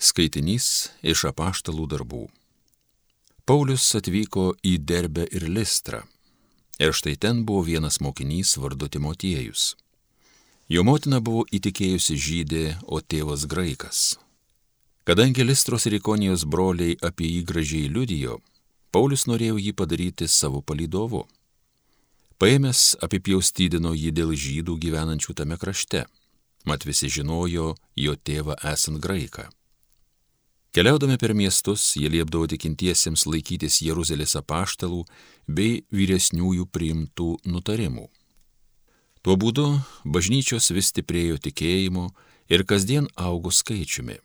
Skaitinys iš apaštalų darbų. Paulius atvyko į Derbę ir Listrą. Ir štai ten buvo vienas mokinys vardu Timotiejus. Jo motina buvo įtikėjusi žydė, o tėvas graikas. Kadangi Listros ir Ikonijos broliai apie jį gražiai liudijo, Paulius norėjo jį padaryti savo palydovu. Paėmęs apipjaustydino jį dėl žydų gyvenančių tame krašte, mat visi žinojo jo tėvą esant graiką. Keliaudami per miestus, jie liepdavo tikintiesiems laikytis Jeruzalės apaštalų bei vyresniųjų priimtų nutarimų. Tuo būdu bažnyčios vis stiprėjo tikėjimu ir kasdien augo skaičiumi.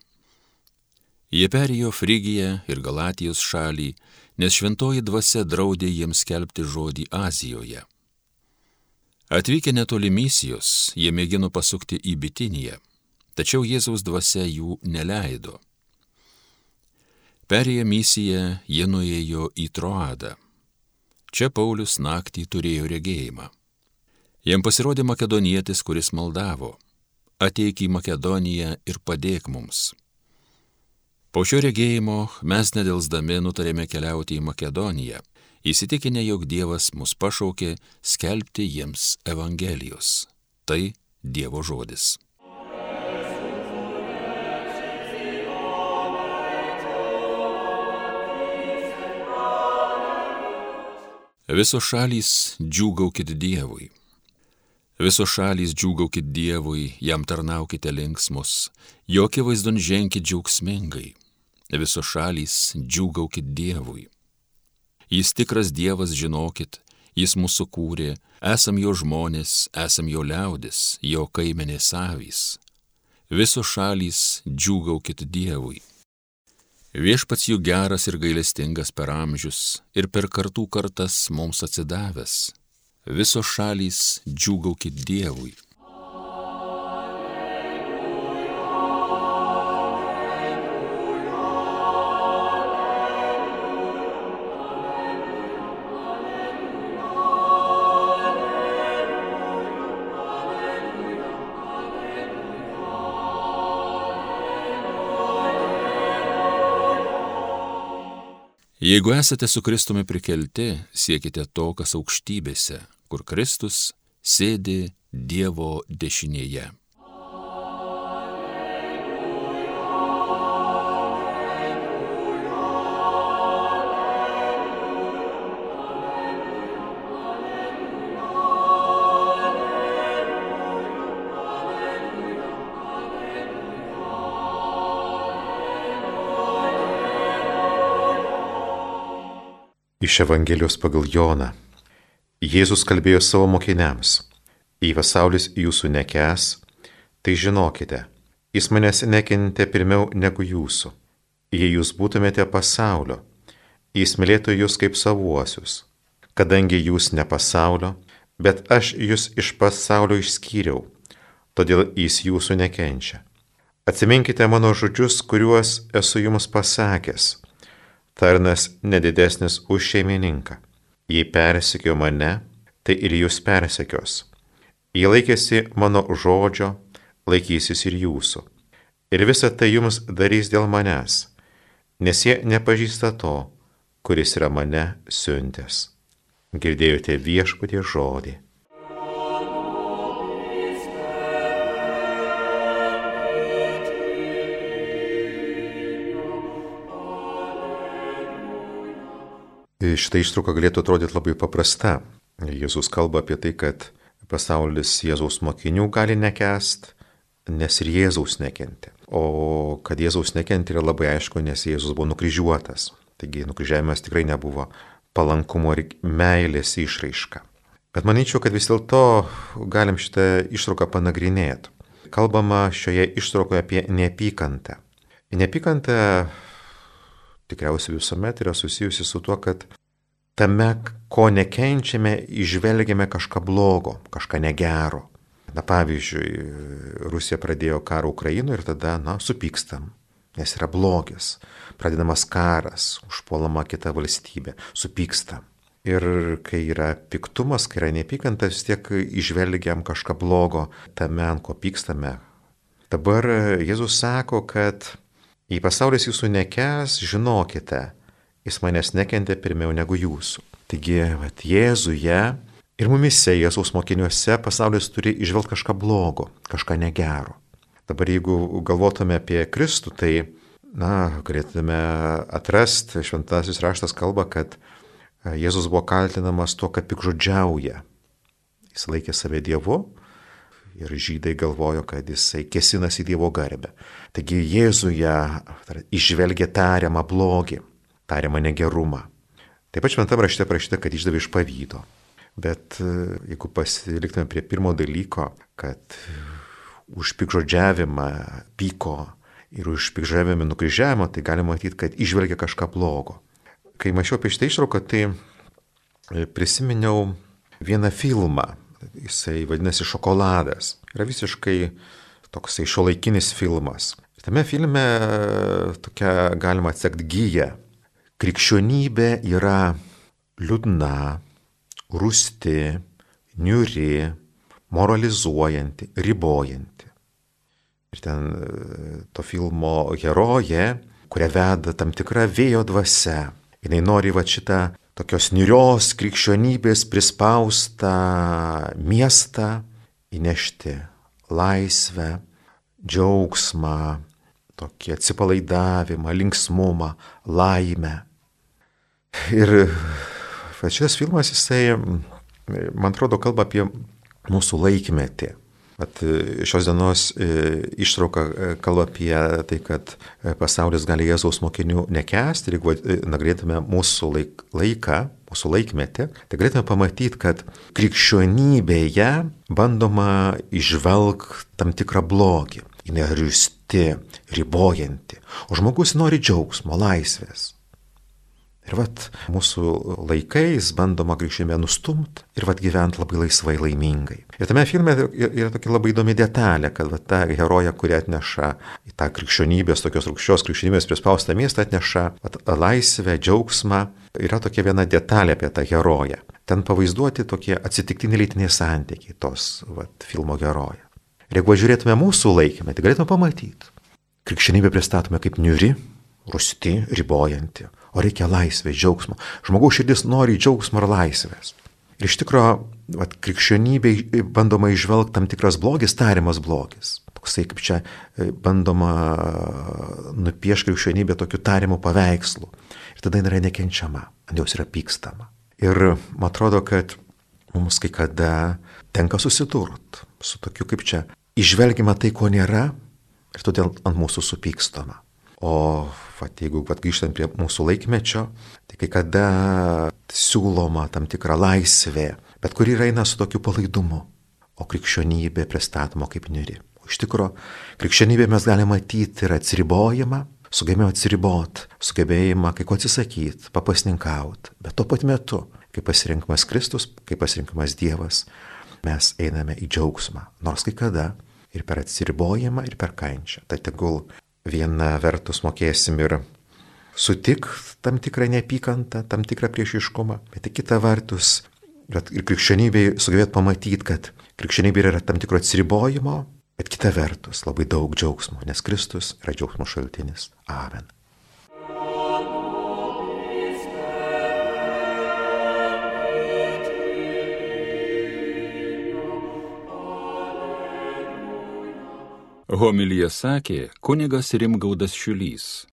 Jie perėjo Frigiją ir Galatijos šalį, nes šventoji dvasia draudė jiems skelbti žodį Azijoje. Atvykę netoli misijos, jie mėgino pasukti į Bitiniją, tačiau Jėzaus dvasia jų neleido. Perėję misiją, jie nuėjo į Troadą. Čia Paulius naktį turėjo regėjimą. Jam pasirodė makedonietis, kuris maldavo - ateik į Makedoniją ir padėk mums. Po šio regėjimo mes nedelsdami nutarėme keliauti į Makedoniją, įsitikinę, jog Dievas mus pašaukė skelbti jiems Evangelijos. Tai Dievo žodis. Visos šalys džiūgaukit Dievui. Visos šalys džiūgaukit Dievui, jam tarnaukite linksmus, jokie vaizdon ženkit džiaugsmingai. Visos šalys džiūgaukit Dievui. Jis tikras Dievas, žinokit, jis mūsų kūrė, esam jo žmonės, esam jo liaudis, jo kaimenės avys. Visos šalys džiūgaukit Dievui. Viešpats jų geras ir gailestingas per amžius ir per kartų kartas mums atsidavęs. Visos šalys džiūgaukit Dievui. Jeigu esate su Kristumi prikelti, siekite to, kas aukštybėse, kur Kristus sėdi Dievo dešinėje. Iš Evangelijos pagal Joną. Jėzus kalbėjo savo mokiniams, jei pasaulis jūsų nekes, tai žinokite, jis manęs nekentė pirmiau negu jūsų. Jei jūs būtumėte pasaulio, jis mylėtų jūs kaip savuosius. Kadangi jūs ne pasaulio, bet aš jūs iš pasaulio išskyriau, todėl jis jūsų nekenčia. Atsiminkite mano žodžius, kuriuos esu jums pasakęs tarnas nedidesnis už šeimininką. Jei persekio mane, tai ir jūs persekios. Jei laikėsi mano žodžio, laikysis ir jūsų. Ir visa tai jums darys dėl manęs, nes jie nepažįsta to, kuris yra mane siuntęs. Girdėjote viešpatie žodį. Šitą ištrauką galėtų atrodyti labai paprasta. Jėzus kalba apie tai, kad pasaulis Jėzaus mokinių gali nekest, nes ir Jėzaus nekenti. O kad Jėzaus nekenti yra labai aišku, nes Jėzus buvo nukryžiuotas. Taigi nukryžiavimas tikrai nebuvo palankumo ir meilės išraiška. Bet manyčiau, kad vis dėlto galim šitą ištrauką panagrinėti. Kalbama šioje ištraukoje apie neapykantą. Neapykanta tikriausiai visuomet yra susijusi su tuo, kad tame, ko nekenčiame, išvelgiame kažką blogo, kažką negero. Na pavyzdžiui, Rusija pradėjo karą Ukrainoje ir tada, na, supykstam, nes yra blogis. Pradedamas karas, užpuolama kita valstybė, supykstam. Ir kai yra piktumas, kai yra neapykanta, vis tiek išvelgiam kažką blogo tame, ant ko pykstame. Dabar Jėzus sako, kad Jei pasaulis jūsų nekes, žinokite, jis manęs nekentė pirmiau negu jūsų. Taigi, vat, Jėzuje ir mumise, Jėzaus mokiniuose pasaulis turi išvelgti kažką blogo, kažką negero. Dabar jeigu galvotume apie Kristų, tai, na, galėtume atrasti, šventasis raštas kalba, kad e, Jėzus buvo kaltinamas tuo, kad pikžodžiauja. Jis laikė save Dievu, ir žydai galvojo, kad jisai kesinasi Dievo garbę. Taigi Jėzuje išvelgia tariamą blogį, tariamą negerumą. Taip pat šventame rašte parašyta, kad išdavė iš pavydo. Bet e, jeigu pasiliktume prie pirmo dalyko, kad už pikžodžiavimą pyko ir už pikžodžiavimą nukryžiavimą, tai galima matyti, kad išvelgia kažką blogo. Kai mačiau apie šitą išrauką, tai e, prisiminiau vieną filmą. Jisai vadinasi Šokoladas. Yra visiškai toksai šiuolaikinis filmas. Ir tame filme e, tokia galima atsekti gyją Krikščionybė yra liūdna, rūsti, niuri, moralizuojanti, ribojanti. Ir ten e, to filmo herojė, kurią veda tam tikra vėjo dvasia, jinai nori va šitą tokios niurios krikščionybės prispaustą miestą įnešti laisvę, džiaugsmą, tokį atsipalaidavimą, linksmumą, laimę. Ir šitas filmas, jisai, man atrodo, kalba apie mūsų laikmetį. At šios dienos e, ištrauka e, kalba apie tai, kad e, pasaulis gali Jėzaus mokinių nekesti ir jeigu nagrėtume mūsų laik, laiką, mūsų laikmetį, tai galėtume pamatyti, kad krikščionybėje bandoma išvelgti tam tikrą blogį jinai riusti, ribojanti, o žmogus nori džiaugsmo, laisvės. Ir vat mūsų laikais bandoma krikščionybę nustumti ir vat gyventi labai laisvai, laimingai. Ir tame filme yra tokia labai įdomi detalė, kad vat ta heroja, kuri atneša į tą krikščionybės, tokios rūkščios krikščionybės prispaustą miestą, atneša vat, laisvę, džiaugsmą. Yra tokia viena detalė apie tą heroją. Ten pavaizduoti tokie atsitiktiniai lytiniai santykiai tos vat, filmo heroja. Ir jeigu žiūrėtume mūsų laikymę, tai galėtume pamatyti. Krikščionybė pristatome kaip niuri, rusti, ribojanti, o reikia laisvės, džiaugsmo. Žmogaus širdis nori džiaugsmo ir laisvės. Ir iš tikrųjų, krikščionybė bandoma išvelgti tam tikras blogis, tariamas blogis. Toksai kaip čia e, bandoma nupiešti krikščionybę tokiu tariamu paveikslu. Ir tada jinai yra nekenčiama, ant jos yra pykstama. Ir man atrodo, kad mums kai kada tenka susidurt su tokiu kaip čia išvelgiama tai, ko nėra ir todėl ant mūsų supykstama. O vat, jeigu vat, grįžtant prie mūsų laikmečio, tai kai kada siūloma tam tikra laisvė, bet kuri eina su tokiu palaidumu, o krikščionybė pristatoma kaip niuri. O iš tikrųjų, krikščionybė mes galime matyti ir atsiribojimą, sugebėjimą atsiriboti, sugebėjimą kai ko atsisakyti, papasninkauti, bet tuo pat metu, kai pasirinkimas Kristus, kai pasirinkimas Dievas, mes einame į džiaugsmą, nors kai kada ir per atsiribojimą, ir per kančią. Tai tegul viena vertus mokėsim ir sutik tam tikrą neapykantą, tam tikrą priešiškumą, bet kita vertus ir krikščionybėje sugebėt pamatyti, kad krikščionybė yra tam tikro atsiribojimo, bet kita vertus labai daug džiaugsmo, nes Kristus yra džiaugsmo šaltinis. Amen. Homilyje sakė kunigas Rimgaudas Šiulys.